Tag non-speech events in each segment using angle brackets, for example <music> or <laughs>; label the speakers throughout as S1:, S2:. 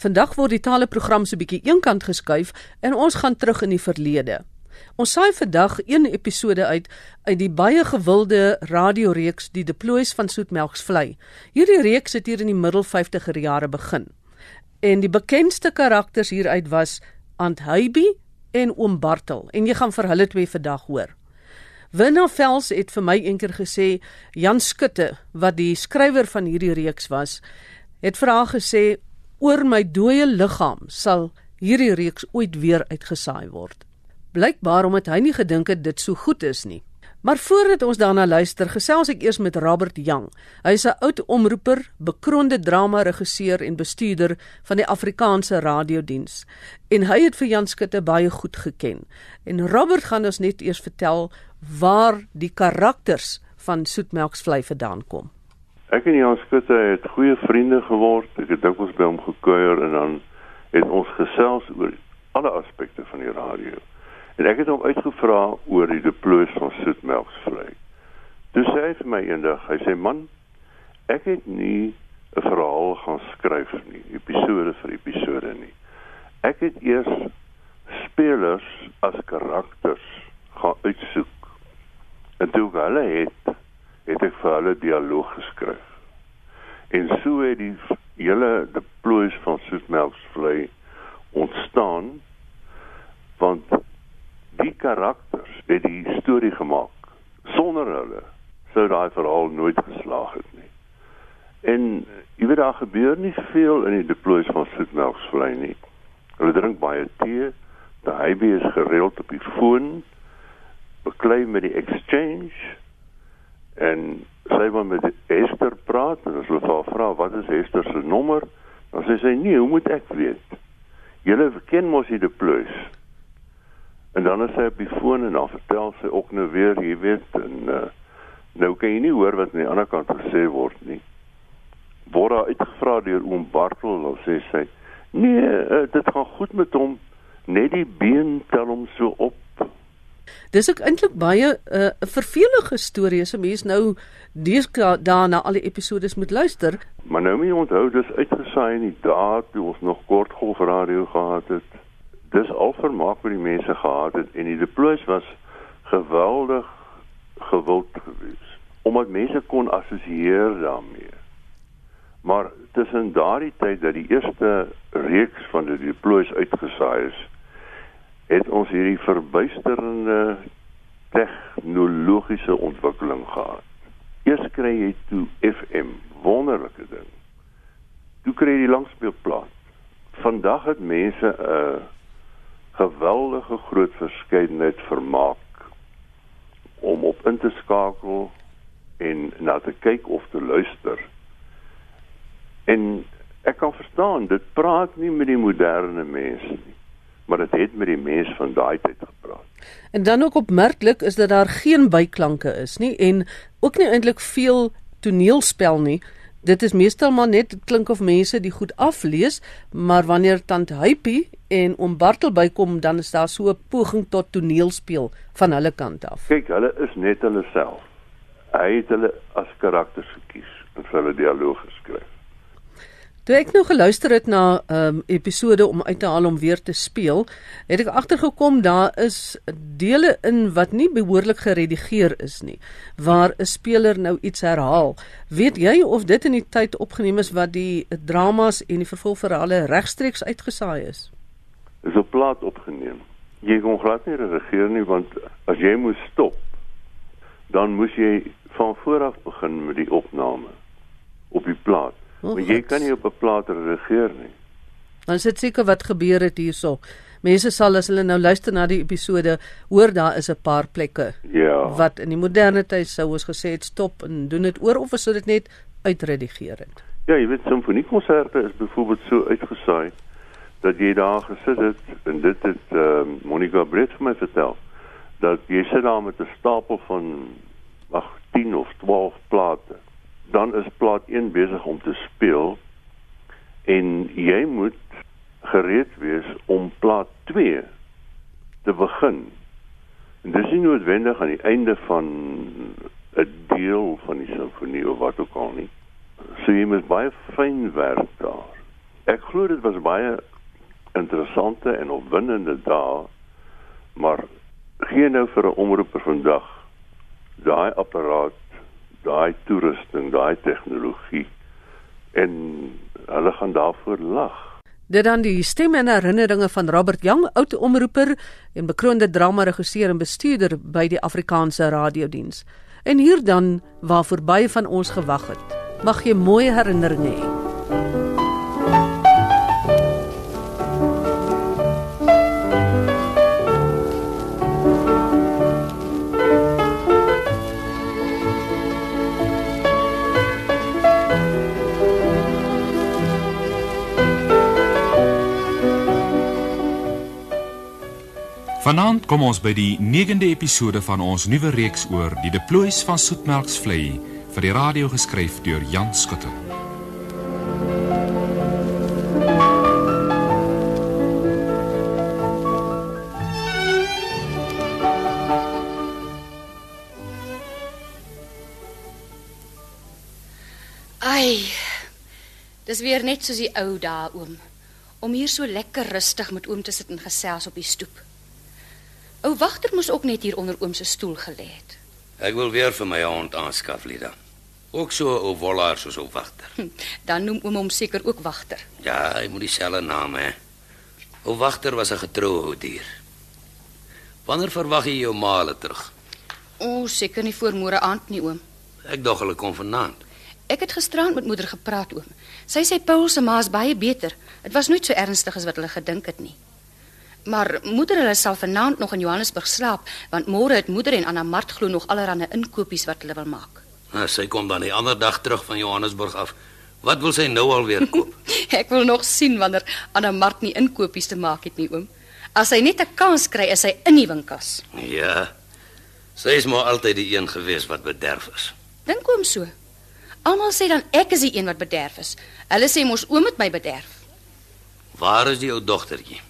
S1: Vandag word die taleprogram so bietjie eenkant geskuif en ons gaan terug in die verlede. Ons saai vandag een episode uit uit die baie gewilde radioreeks Die Deploys van Soetmelksvlei. Hierdie reeks het hier in die middel 50er jare begin. En die bekendste karakters hieruit was Aunt Hybe en Oom Bartel en jy gaan vir hulle twee vandag hoor. Winna Vels het vir my eendag gesê Jan Skutte wat die skrywer van hierdie reeks was, het vir haar gesê oor my dooie liggaam sal hierdie reeks ooit weer uitgesaai word. Blykbaar omdat hy nie gedink het dit so goed is nie. Maar voordat ons daarna luister, gesels ek eers met Robert Young. Hy is 'n oud omroeper, bekroonde drama-regisseur en bestuurder van die Afrikaanse radiodiens. En hy het vir Jan Skutte baie goed geken. En Robert gaan ons net eers vertel waar die karakters van Soetmelksvlei vandaan kom.
S2: Ek en Jan Skutte het goeie vriende geword. Ek het dikwels by hom gekuier en dan het ons gesels oor alle aspekte van die radio. En ek het hom uitgevra oor die deploys van soetmelksvlei. Toe sê hy vir my eendag, hy sê man, ek het nie 'n verhaal gaan skryf nie, episode vir episode nie. Ek het eers spelers as karakters gaan uitsoek. En toe hulle het, het ek vir hulle dialoog geskryf. En so het die hele deploys van soetmelksvlei ontstaan want die karakters het die storie gemaak. Sonder hulle sou daai verhaal nooit geslaag het nie. En jy weet daar gebeur nie veel in die deploys van Soetmelksvlei nie. Hulle drink baie tee, die hybe is gereeld op die foon, beklei met die exchange en sy wil met Esther praat en hulle haar vra wat is Esther se nommer, dan sê sy nee, hoe moet ek weet? Julle ken mos die deploys. En dan is sy op die foon en dan vertel sy ook nou weer, jy weet, en uh, nou kan jy nie hoor wat aan die ander kant gesê word nie. Word daar uitgevra deur oom Bartel, dan sê sy, "Nee, uh, dit gaan goed met hom, net die been tel hom so op."
S1: Dis ook eintlik baie 'n uh, vervelige storie as 'n mens nou daarna al die episode moet luister.
S2: Maar nou moet jy onthou dis uitgesaai in die dae toe ons nog kortgolfradio gehad het dis al vermaak wat die mense gehad het en die deploys was geweldig gewild geweest omdat mense kon assosieer daarmee. Maar tussen daardie tyd dat die eerste reeks van die deploys uitgesaai is, het ons hierdie verbuisterende tegnologiese ontwikkeling gehad. Eers kry jy toe FM, wonderlike ding. Toe kry jy die langspeelplaat. Vandag het mense 'n geweldige groot verskeidenheid vermaak om op in te skakel en na te kyk of te luister. En ek kan verstaan, dit praat nie met die moderne mense nie, maar dit het met die mense van daai tyd gepraat.
S1: En dan ook opmerklik is dat daar geen byklanke is nie en ook nie eintlik veel toneelspel nie. Dit is meestal maar net klink of mense die goed aflees, maar wanneer tant Hypie en oom Bartel bykom, dan is daar so 'n poging tot toneelspel van hulle kant af.
S2: Kyk, hulle is net hulle self. Hy het hulle as karakters gekies en vir hulle dialoog geskryf.
S1: Toe ek nou geluister het na 'n um, episode om uit te haal om weer te speel, het ek agtergekom daar is dele in wat nie behoorlik geredigeer is nie, waar 'n speler nou iets herhaal. Weet jy of dit in die tyd opgeneem is wat die dramas en die vervolgverhale regstreeks uitgesaai is?
S2: Is op plaat opgeneem. Jy kon glad nie redigeer nie want as jy moes stop, dan moes jy van voor af begin met die opname op die plaat. Oh, maar jy kan nie op 'n plaat reageer nie.
S1: Dan is dit seker wat gebeur het hierso. Mense sal as hulle nou luister na die episode, hoor daar is 'n paar plekke.
S2: Ja.
S1: Wat in die moderne tyd sou ons gesê het stop en doen dit oor of sou dit net uitredigeer het.
S2: Ja, jy weet simfoniekonserte is byvoorbeeld so uitgesaai dat jy daar gesit het en dit het uh, Monica Brett vir my vertel dat jy sit daar met 'n stapel van ag 10 of 12 plate dan is plaat 1 besig om te speel en jy moet gereed wees om plaat 2 te begin. En dis nie noodwendig aan die einde van 'n deel van die simfonie of wat ook al nie. So jy moet baie fyn werk daar. ek glo dit was baie interessante en opwindende dae, maar geen nou vir 'n omroeper vandag daai apparaat, daai toerusting, daai tegnologie en hulle gaan daarvoor lag.
S1: Dit dan die stemme en herinneringe van Robert Jang, oud omroeper en bekroonde drama-regisseur en bestuurder by die Afrikaanse Radiodiens. En hier dan waar verby van ons gewag het. Mag jy mooi herinneringe hê.
S3: Vanaand kom ons by die 9de episode van ons nuwe reeks oor die deploys van Soetmelksvlei vir die radio geskryf deur Jan Skutte.
S4: Ai. Dis weer net soos die ou dae, oom. Om hier so lekker rustig met oom te sit en gesels op die stoep. Ou wagter moes ook net hier onder oom se stoel gelê het.
S5: Ek wil weer vir my hond aanskaf, Lida. Ook so 'n ou wollaar soos ou wagter.
S4: Hm, Dan noem oom hom seker ook wagter.
S5: Ja, hy moet dieselfde naam hê. Ou wagter was 'n getroue ou dier. Wanneer verwag jy jou maale terug?
S4: O, seker nie voor môre aand nie, oom.
S5: Ek dog hulle kom vanaand.
S4: Ek het gisterand met moeder gepraat, oom. Sy sê Paul se ma is baie beter. Dit was nooit so ernstig as wat hulle gedink het nie. Maar moeder hulle sal vanaand nog in Johannesburg slaap, want môre het moeder en Anna Mart glo nog allerlei inkopies wat hulle wil maak.
S5: Nou, sy kom dan die ander dag terug van Johannesburg af. Wat wil sy nou alweer koop? <laughs>
S4: Ek wil nog sien wanneer Anna Mart nie inkopies te maak het nie, oom. As sy net 'n kans kry, is sy in die winkels.
S5: ja. Sy is maar altyd die een gewees wat bederf is.
S4: Dink oom so. Almal sê dan ek is die een wat bederf is. Hulle sê mos oom het my bederf.
S5: Waar is die ou dogtertjie?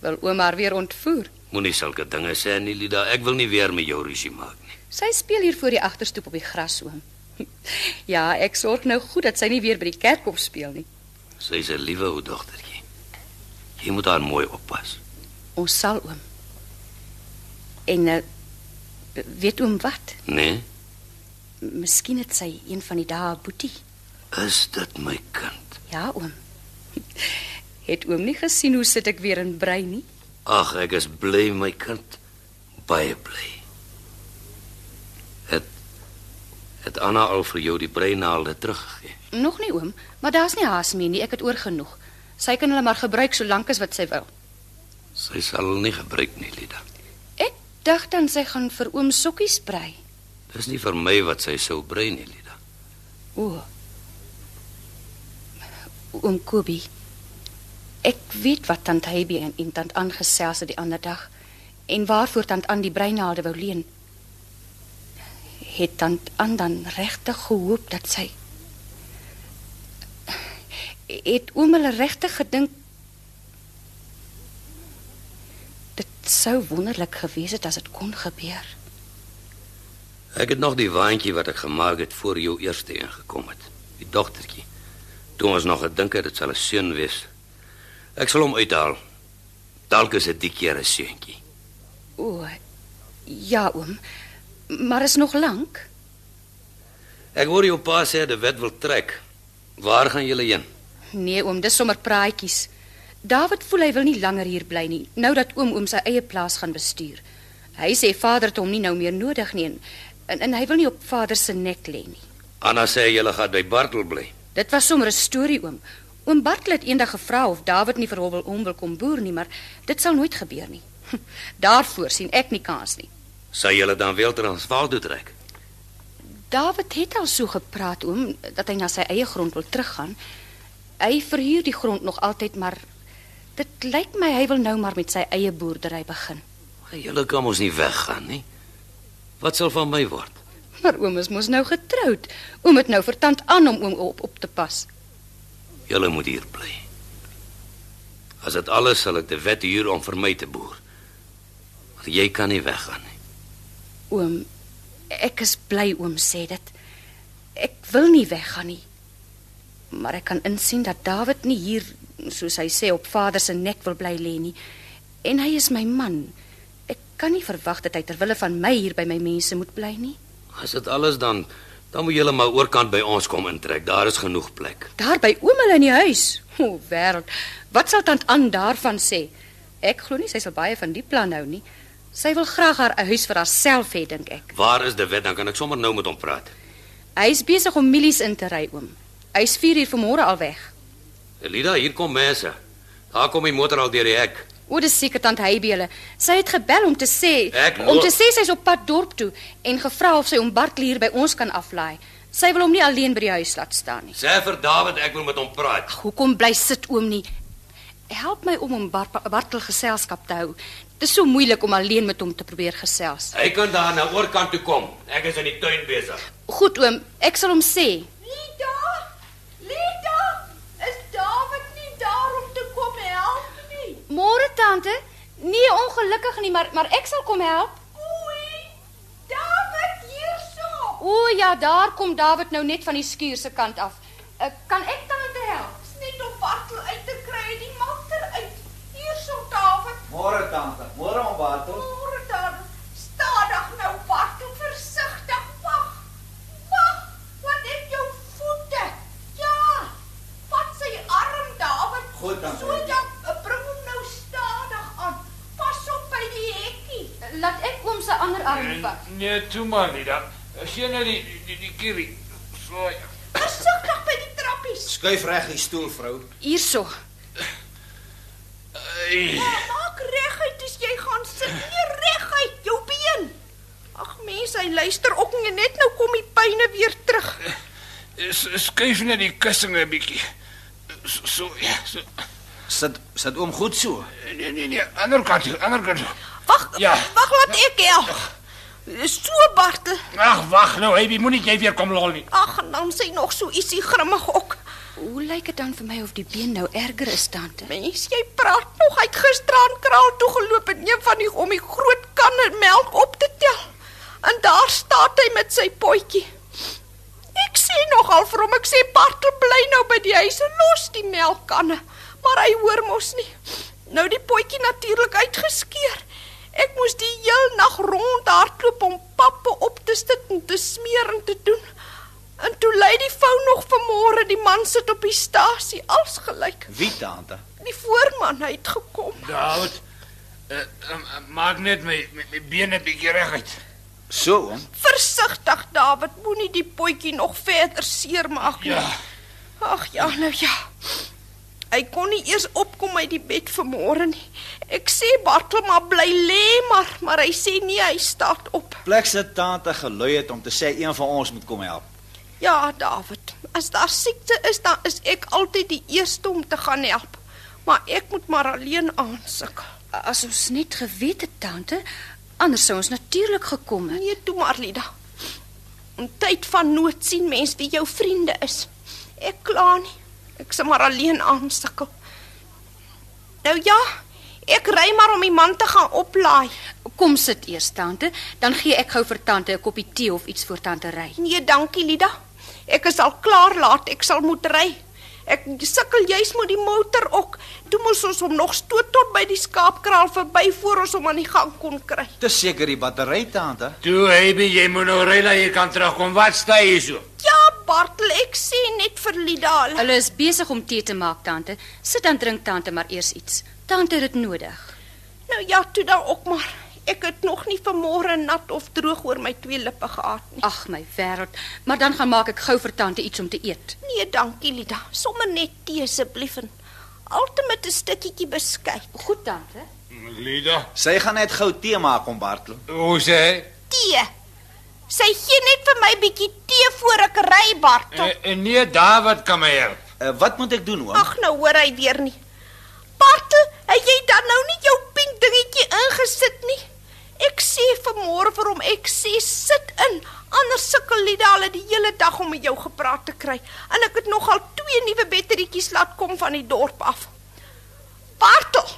S4: Wil oom haar weer ontvoer?
S5: Moenie sulke dinge sê nie, Lida. Ek wil nie weer met jou rusie maak nie.
S4: Sy speel hier voor die agterstoep op die gras oom. <laughs> Ja, ek sorg nou goed dat sy nie weer by die kerkhof speel nie.
S5: Sy's 'n liewe ou dogtertjie. Jy moet haar mooi oppas.
S4: Ons sal oom. En uh, weet oom wat?
S5: Nee?
S4: Miskien het sy een van die dae boetie.
S5: Is dit my kind?
S4: Ja, oom. <laughs> Het oom nie gesien hoe sit ek weer in brei nie?
S5: Ag, ek is bly my kind. Baie bly. Het het Anna al vir jou die breinaalde teruggegee?
S4: Nog nie oom, maar daar's nie haas meer nie. Ek het oor genoeg. Sy kan hulle maar gebruik solank as wat sy wil.
S5: Sy sal hulle nie gebruik nie, Lida.
S4: Ek dink dan sy gaan vir oom sokkies brei.
S5: Dis nie vir my wat sy sou brei nie, Lida.
S4: O. Oom Kobie. Ek weet wat tant Hebi en, en tant aangesels het die ander dag en waarvoor tant aan die breinaalde wou leen. Het tant aan dan regtig gehoop dat sy het oom hulle regtig gedink dit sou wonderlik gewees het as dit kon gebeur.
S5: Ek het nog die waantjie wat ek gemaak het voor jou eerste ingekom het. Die dogtertjie. Toe ons nog gedink het dit sal 'n seun wees. Ek sal hom uithaal. Dalk is dit die keer 'n seuntjie.
S4: O, ja oom. Maar is nog lank?
S5: Ek hoor jou pa sê die wet wil trek. Waar gaan julle heen?
S4: Nee oom, dis sommer praatjies. David voel hy wil nie langer hier bly nie, nou dat oom oom sy eie plaas gaan bestuur. Hy sê vader het hom nie nou meer nodig nie en en, en hy wil nie op vader se nek lê nie.
S5: Anna sê julle gaan by Bartel bly.
S4: Dit was sommer 'n storie oom. Oom Bartel het eendag gevra of David nie vir hom wil om wil kom boer nie, maar dit sal nooit gebeur nie. <laughs> Daarvoor sien ek nie kans nie.
S5: Sal julle dan weer Transvaal toe trek?
S4: David het al so gepraat oom dat hy na sy eie grond wil teruggaan. Hy verhuur die grond nog altyd, maar dit lyk my hy wil nou maar met sy eie boerdery begin.
S5: Julle kan mos nie weggaan nie. Wat sal van my word?
S4: Maar oom is mos nou getroud. Oom het nou vir tant aan om oom op op te pas.
S5: Julle moet hier bly. As dit alles sal ek die wet huur om vir my te boer. Want jy kan nie weggaan nie.
S4: Oom, ek is bly oom sê dit. Ek wil nie weggaan nie. Maar ek kan insien dat David nie hier soos hy sê op vader se nek wil bly lê nie. En hy is my man. Ek kan nie verwag dat hy ter wille van my hier by my mense moet bly nie.
S5: As dit alles dan dan moet julle maar oorkant by ons kom intrek. Daar is genoeg plek.
S4: Daar by oom hulle in die huis. O, wêreld. Wat sal tant aan daarvan sê? Ek glo nie sy sal baie van die plan hou nie. Sy wil graag haar huis vir haarself hê, dink ek.
S5: Waar is De Wet? Dan kan ek sommer nou met hom praat.
S4: Hy is besig om mielies in te ry, oom. Hy's 4 uur vanmôre al weg.
S5: Elida, hier kom mense. Daar kom die motor al deur die hek.
S4: O, dis seker tant Heybie hulle. Sy het gebel om te sê
S5: Ek
S4: om te sê sy's op pad dorp toe en gevra of sy om Bartley hier by ons kan aflaai. Sy wil hom nie alleen by die huis laat staan nie.
S5: Sê vir David ek wil met hom praat.
S4: Ag, hoekom bly sit oom nie? Help my om hom Bart Bartel geselskap te hou. Dit is so moeilik om alleen met hom te probeer gesels.
S5: Hy kan daar na oorkant toe kom. Ek is in die tuin besig.
S4: Goed oom, ek sal hom sê.
S6: Lida! Lida! Is David nie daar om te kom help nie?
S4: Môre tante. Nee, ongelukkig nie, maar maar ek sal kom help.
S6: Oei! David hierso!
S4: O ja, daar kom David nou net van die skuur se kant af. Uh, kan ek tante help?
S6: Dis net om Bartel uit te kry uit die motor uit. Hierso David.
S7: Môre tante, môre oom Bartel.
S6: Môre dan. Stadig nou Bartel, versigtig. Wag. Wag. Wat het jou voete? Ja. Vat sy arm David.
S7: Goed, dankie.
S6: So ja, bring hom nou stadig aan. Pas op by die hekkie.
S4: Laat ek oom se ander arm
S8: toe maar nie dan. As jy nou die die, die kierie. So ja.
S6: Versigtig by die trappies.
S7: Skuif reg die stoel, vrou.
S4: Hierso.
S8: Ai,
S6: Maak reguit as jy gaan sit. Nee, reguit jou been. Ag mense, hy luister ook nie net nou kom die pyne weer terug.
S8: s- skuif net die kussing 'n bietjie. So, so ja, so.
S7: Sit sit oom goed so.
S8: Nee nee nee, ander kant, ander kant.
S6: Wag,
S8: Ja.
S6: wag laat ek help. So Bartel.
S8: Ag, wag nou, hy moenie jy weer kom lol nie.
S6: Ag, en dan sê nog so ietsie grimmig ook.
S4: Hoe lyk dit dan vir my of die been nou erger is tante?
S6: Mens, jy praat nog uit gisteraan kraal toe geloop en een van die om die groot kanne melk op te tel. En daar staan hy met sy potjie. Ek sê nogal vir hom, ek sê Bartel bly nou by die huis en los die melkkanne, maar hy hoor mos nie. Nou die potjie natuurlik uitgeskeur. Ek moes die heel nag rond hardloop om pappe op te sit en te smeer en te doen. En toe lei die vrou nog vanmôre, die man sit op die stasie, als gelyk.
S7: Wie tante?
S6: Die voorman hy het gekom.
S8: Daud. Uh, um, maak net my my, my bene bietjie reguit.
S7: So oom.
S6: Versigtig, David, moenie die potjie nog verder seermaak nie.
S8: Ja.
S6: Ag ja, nou ja. Hy kon nie eers opkom uit die bed vanmôre nie. Ek sê Bartel maar bly lê maar, maar hy sê nee, hy staan op.
S7: Plek sit tante gelui het om te sê een van ons moet kom help.
S6: Ja, David, as daar siekte is, dan is ek altyd die eerste om te gaan help. Maar ek moet maar alleen aansukkel.
S4: As ons net geweet het tante, anders sou ons natuurlik gekom het.
S6: Nee, toe maar, Lida. In tyd van nood sien mens wie jou vriende is. Ek kla nie. Ek se maar alleen aansukkel. Nou ja, ek ry maar om die man te gaan oplaai.
S4: Kom sit eers tante, dan gee ek gou vir tante 'n koppie tee of iets voor tante ry.
S6: Nee, dankie, Lida. Ek is al klaar laat. Ek sal moet ry. Ek sukkel juis met die motor ook. Toe moes ons hom nog stoot tot by die skaapkraal verby voor ons hom aan die gang kon kry.
S7: Dis seker die battery tante.
S8: Toe hy by jy moet nou ry dat jy kan terugkom. Wat staan jy so?
S6: Bartel, ek sê net vir Lida. hulle-
S4: is besig om tee te maak tante. Sit dan drink tante maar eers iets. Tante het dit nodig.
S6: Nou ja, toe dan ook maar. Ek het nog nie vanmôre nat of droog oor my twee lippe gehad nie.
S4: Ag my wêreld, maar dan gaan maak ek gou vir tante iets om te eet.
S6: Nee, dankie Lida. Sommige net tee asseblief en altyd 'n stukkietjie beskei.
S4: Goed tante.
S8: Lida.
S7: Sy gaan net gou tee maak om Bartel.
S8: Hoe sê?
S6: Tee. Sy gee net vir my bietjie tee voor ry, Bartel.
S8: En, en nee, David kan my help.
S7: Uh, wat moet ek doen oom?
S6: Ag nou hoor hy weer nie. Bartel, het jy dan nou nie jou pink dingetjie ingesit nie? Ek sê vanmôre vir hom, ek sê sit in. Anders sukkel Lida al die hele dag om met jou gepraat te kry. En ek het nogal twee nuwe batterietjies laat kom van die dorp af. Bartel,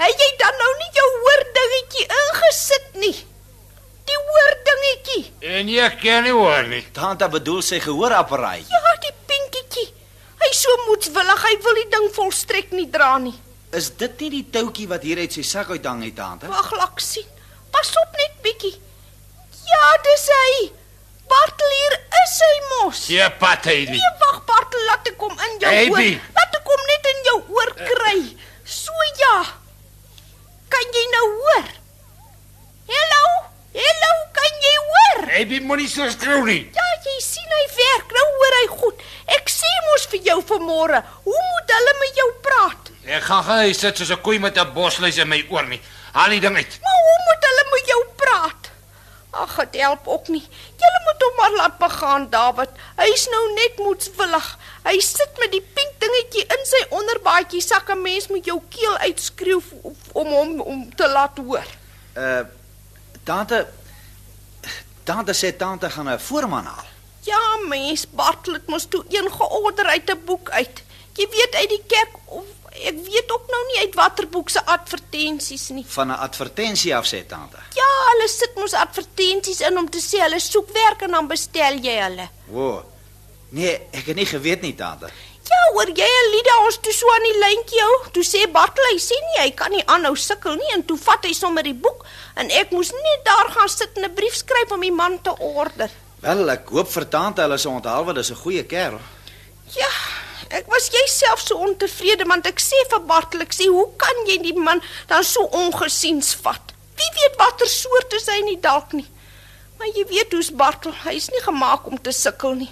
S6: het jy dan nou nie jou hoordingetjie ingesit nie? Die hoordingetjie.
S8: En jy ken nie hoor nie.
S7: Tante bedoel sy gehoorapparaat.
S6: Ja, die pinkietjie. Hy so moetswillig. Hy wil die ding volstrek nie dra nie.
S7: Is dit nie die toutjie wat hier uit sy sak uithang het, tante?
S6: Wag, laat ek sien. Pas op net bietjie. Ja, dis hy. Bartel hier is hy mos.
S8: Ja, pat hy nie.
S6: Nee, wag Bartel, laat ek hom in jou
S8: Hey,
S6: oor.
S8: Bie.
S6: Laat ek hom net in jou oor kry. So ja. Kan jy nou hoor? Hallo? Hallo, kan jy hoor?
S8: Hy be moenie so skreeu nie.
S6: Ja, jy sien hy werk. Nou hoor hy goed. Ek sê mos vir jou vanmôre, hoe moet hulle met jou praat?
S8: Ek gaan gaan hy sit soos 'n koei met 'n bosluis in my oor nie. Haal die ding uit.
S6: Maar hoe moet hulle met jou praat? Ag, dit help ook nie. Julle moet hom maar laat begaan, David. Hy's nou net moedswillig. Hy sit met die pink dingetjie in sy onderbaadjie sak. 'n Mens moet jou keel uitskreeu om hom om te laat hoor.
S7: Uh tante Tante sê tante gaan 'n voorman haal.
S6: Ja, mens, Bartel het mos toe een georder uit 'n boek uit. Jy weet uit die kerk of ek weet ook nou nie uit watter boek se advertensies nie.
S7: Van 'n advertensie af sê tante.
S6: Ja, hulle sit mos advertensies in om te sê hulle soek werk en dan bestel jy hulle.
S7: Wo. Nee, ek het nie geweet nie, tante.
S6: Ja, hoor jy en Lida ons toe so aan die lyntjie hou. Toe sê Bartel hy sê nie hy kan nie aanhou sukkel nie en toe vat hy sommer die boek en ek moes net daar gaan sit en 'n brief skryf om die man te order.
S7: Wel, ek hoop vir tante hulle sal onthou want dis 'n goeie kerel.
S6: Ja, ek was jouself so ontevrede want ek sê vir Bartel ek sê hoe kan jy die man dan so ongesiens vat? Wie weet watter soort is hy nie dalk nie. Maar jy weet hoe's Bartel, hy's nie gemaak om te sukkel nie.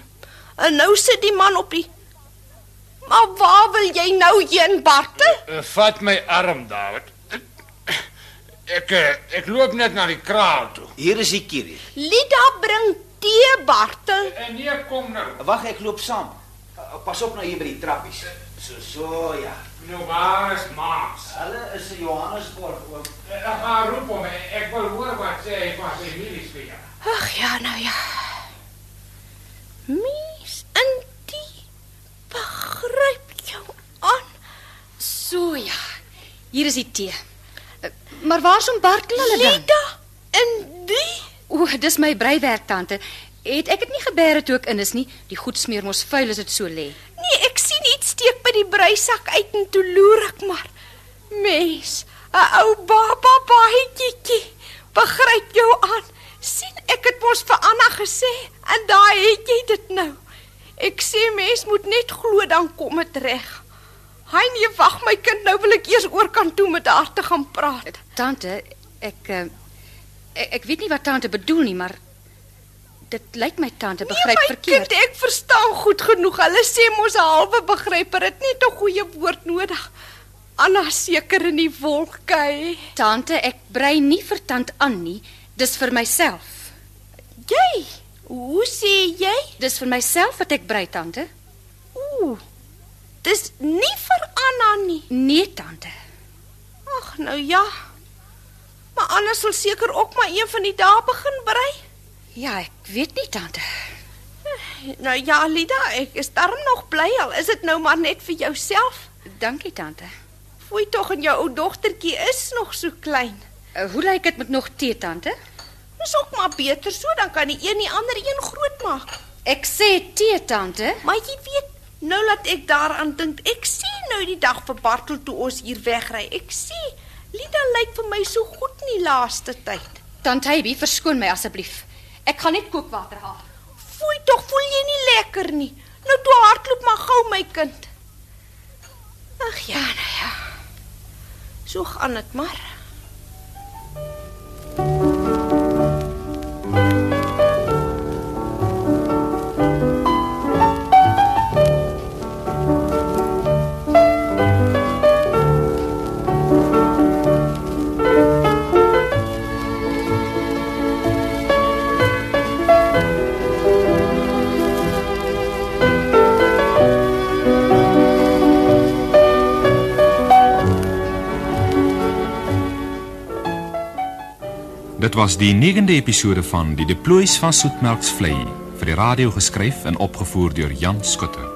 S6: En nou sit die man op die Maar waar wil jy nou heen, Bartel?
S8: Uh, vat my arm, David. Ek eh, ek loop net na die kraal toe.
S7: Hier is die kierie.
S6: Lida bring tee, Bartel.
S8: En nee, kom nou.
S7: Wag, ek loop saam. Uh, Pas op nou hier by die trappies. So so ja.
S8: Nou waar is Max?
S7: Hulle is in Johannesburg oom.
S8: Ek gaan roep hom. Ek wil hoor wat sê hy van sy milies vir jou.
S6: Ag ja, nou ja. Mies in die begryp jou aan.
S4: So ja. Hier is die tee. Eh, Maar waar's om Bartel hulle dan?
S6: Lida in die
S4: O, dis my breiwerk tante. Het ek dit nie gebeere toe ek in is nie? Die goed smeer mos vuil as dit so lê.
S6: Nee, ek sien iets steek by die breisak uit en toe loer ek maar. Mens, 'n ou baba baadjie. Begryp jou aan. sien ek het mos vir Anna gesê en daai het jy dit nou. Ek sê mens moet net glo dan kom dit reg. Hy nee, wag my kind, nou wil ek eers oor kan toe met haar te gaan praat.
S4: Tante, ek eh, ek, ek weet nie wat tante bedoel nie, maar dit lyk my tante begryp
S6: nee, my
S4: verkeerd.
S6: Kind, ek verstaan goed genoeg. Hulle sê mos 'n halwe begryper het net 'n goeie woord nodig. Anna seker in die wolke.
S4: Tante, ek brei nie vir tant aan nie. Dis vir myself.
S6: Jy? Hoe sê jy?
S4: Dis vir myself wat ek brei, tante.
S6: Ooh. Dis nie vir Anna nie.
S4: Nee, tante.
S6: Ag, nou ja. Maar Anna sal seker ook maar een van die dae begin brei.
S4: Ja, ek weet nie, tante.
S6: Nou ja, Lida, ek is darm nog bly al. Is dit nou maar net vir jouself?
S4: Dankie, tante.
S6: Fooi tog en jou ou dogtertjie is nog so klein.
S4: Uh, hoe lyk dit met nog tee, tante?
S6: Dis ook maar beter so, dan kan die een die ander een groot maak.
S4: Ek sê tee, tante.
S6: Maar jy weet, nou laat ek daaraan dink. Ek sien nou die dag vir Bartel toe ons hier wegry. Ek sien Lida lyk vir my so goed in die laaste tyd.
S4: Tant Hyby, verskoon my asseblief. Ek gaan net kookwater haal.
S6: Foei tog, voel jy nie lekker nie. Nou toe hardloop maar gou my kind. Ag ja, nou ja. So gaan dit maar.
S3: Dit was die 9de episode van Die Deploys van Soetmelksvlei vir die radio geskryf en opgevoer deur Jan Skutte.